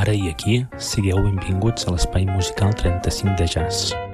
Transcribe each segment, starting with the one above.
ara i aquí, sigueu benvinguts a l'espai musical 35 de jazz.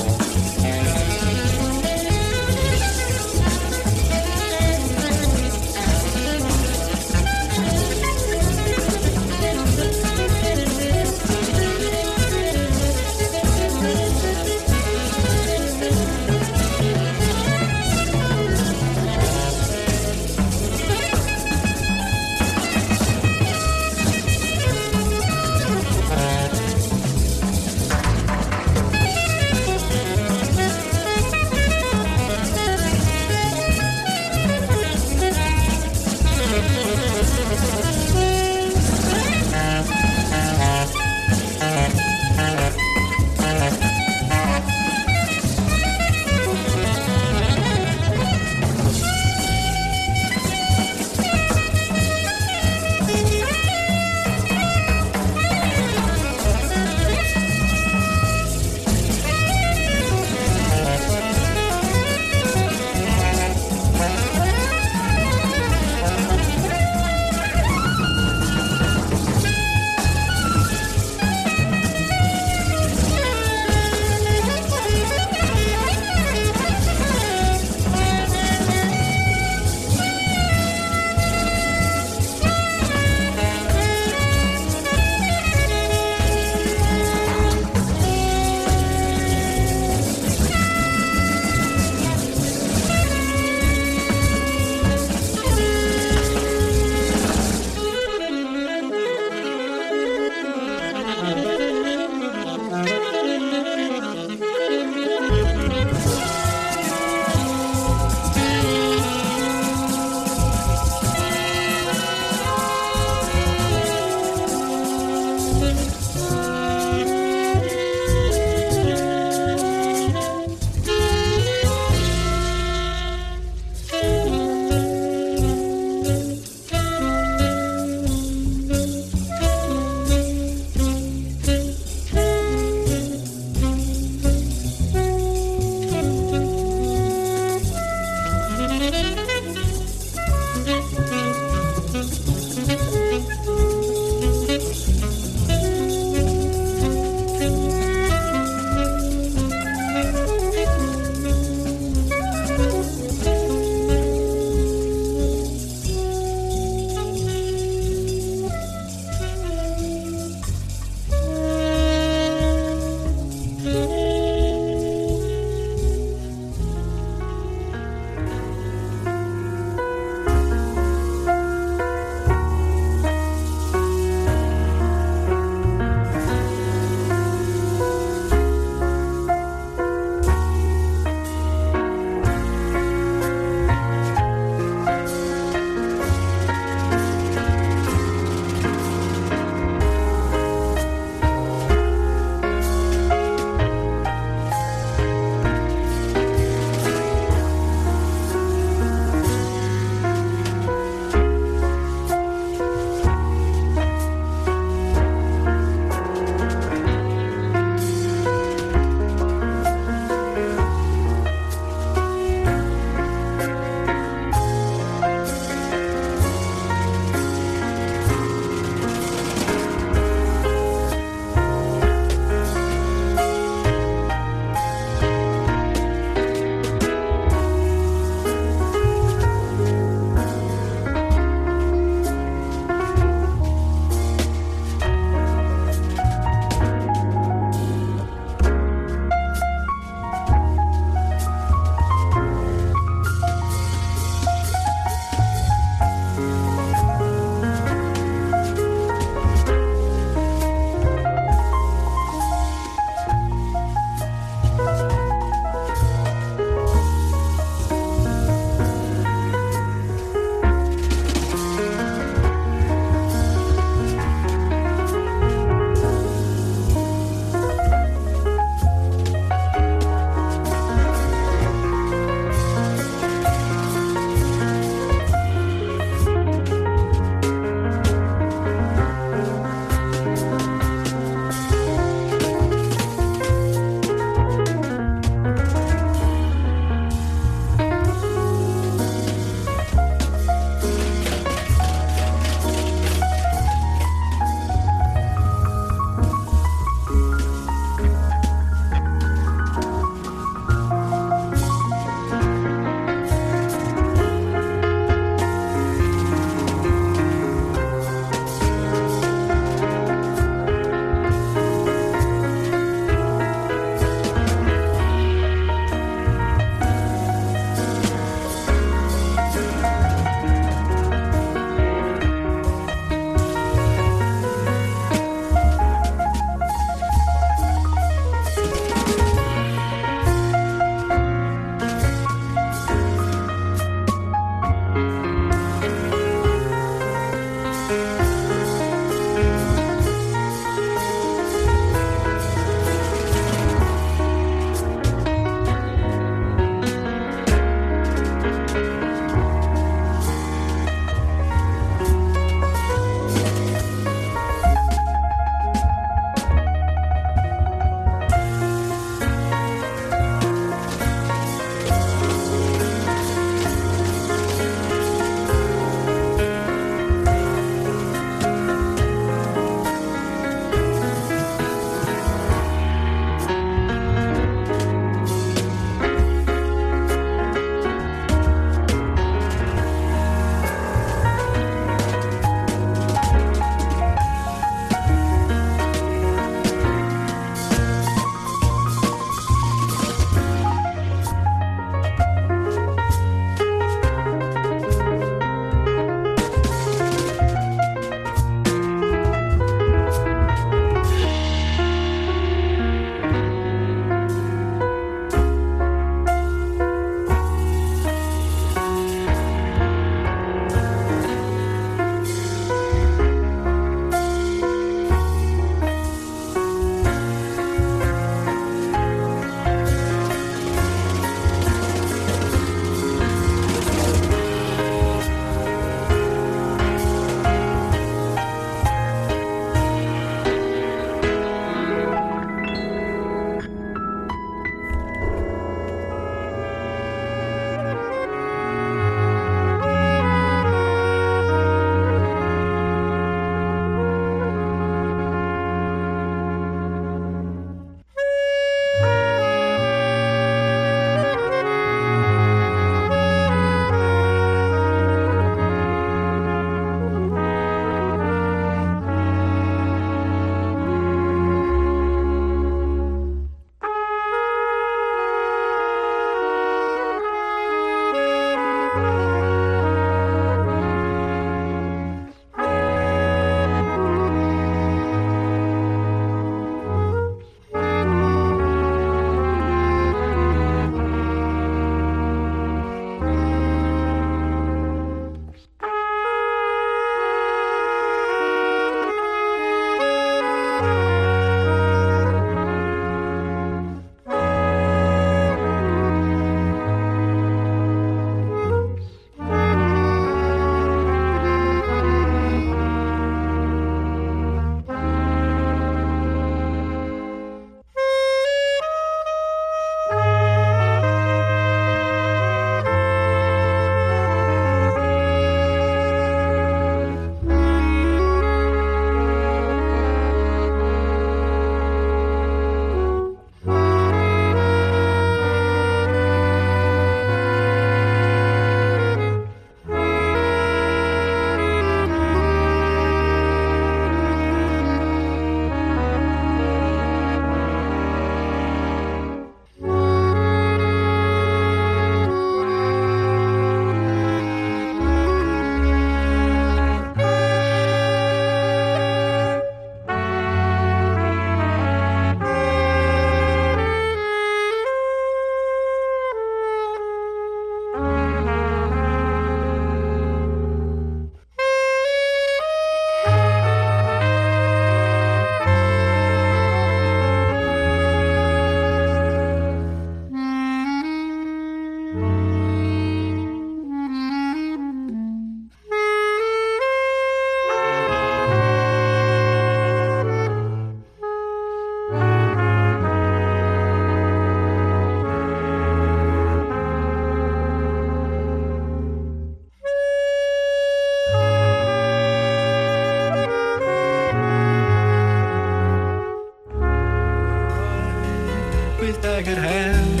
could have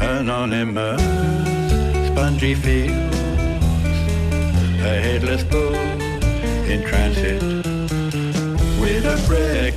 an anonymous spongy feel, a headless bull in transit with a breath.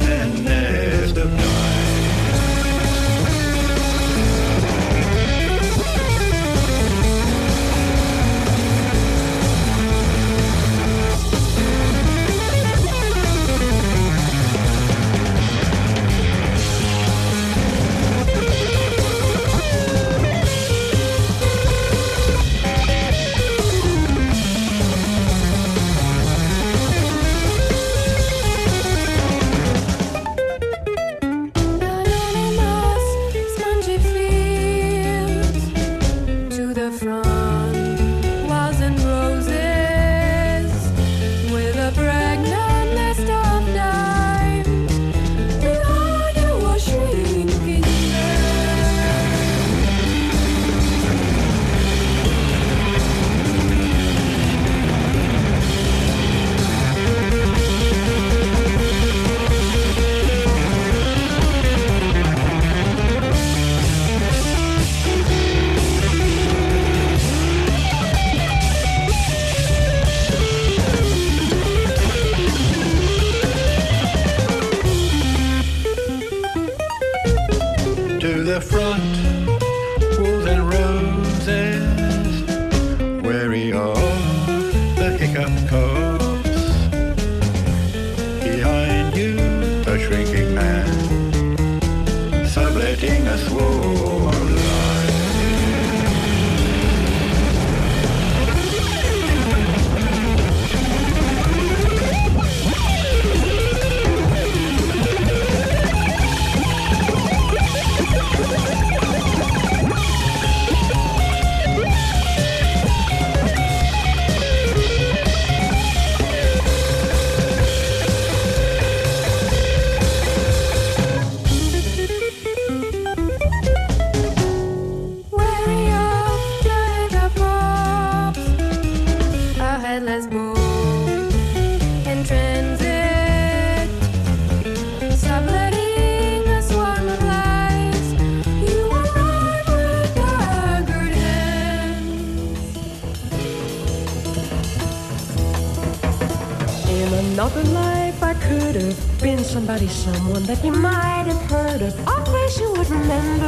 Somebody, someone that you might have heard of. I wish you would remember.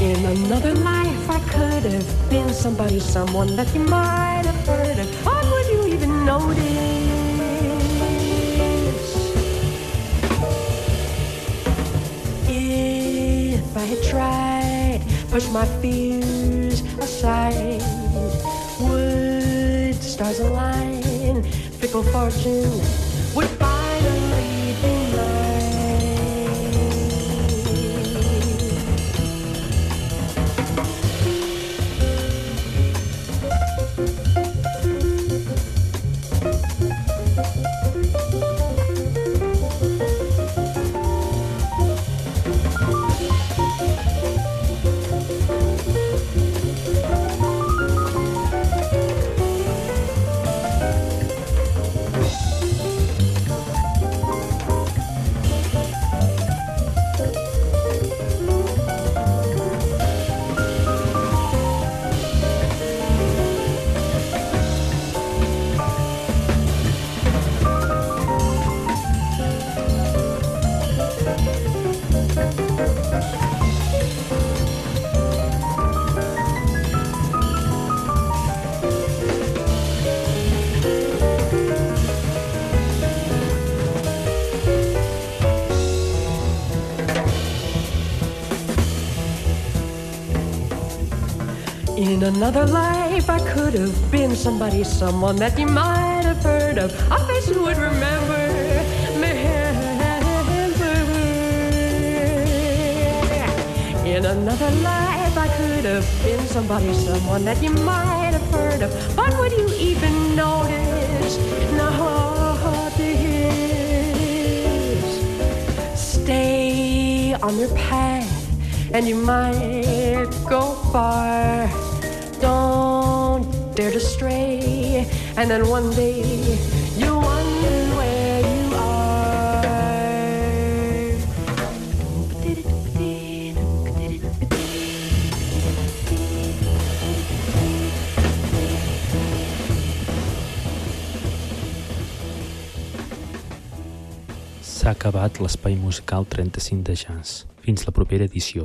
In another life, I could have been somebody, someone that you might have heard of. Or would you even notice? If I had tried, push my fears aside fickle fortune would another life, I could have been somebody, someone that you might have heard of. I bet you would remember. In another life, I could have been somebody, someone that you might have heard of. But would you even notice? No, this. Stay on your path, and you might go far don't dare to stray. And then one day you wonder where you are. S'ha acabat l'espai musical 35 de jazz. Fins la propera edició.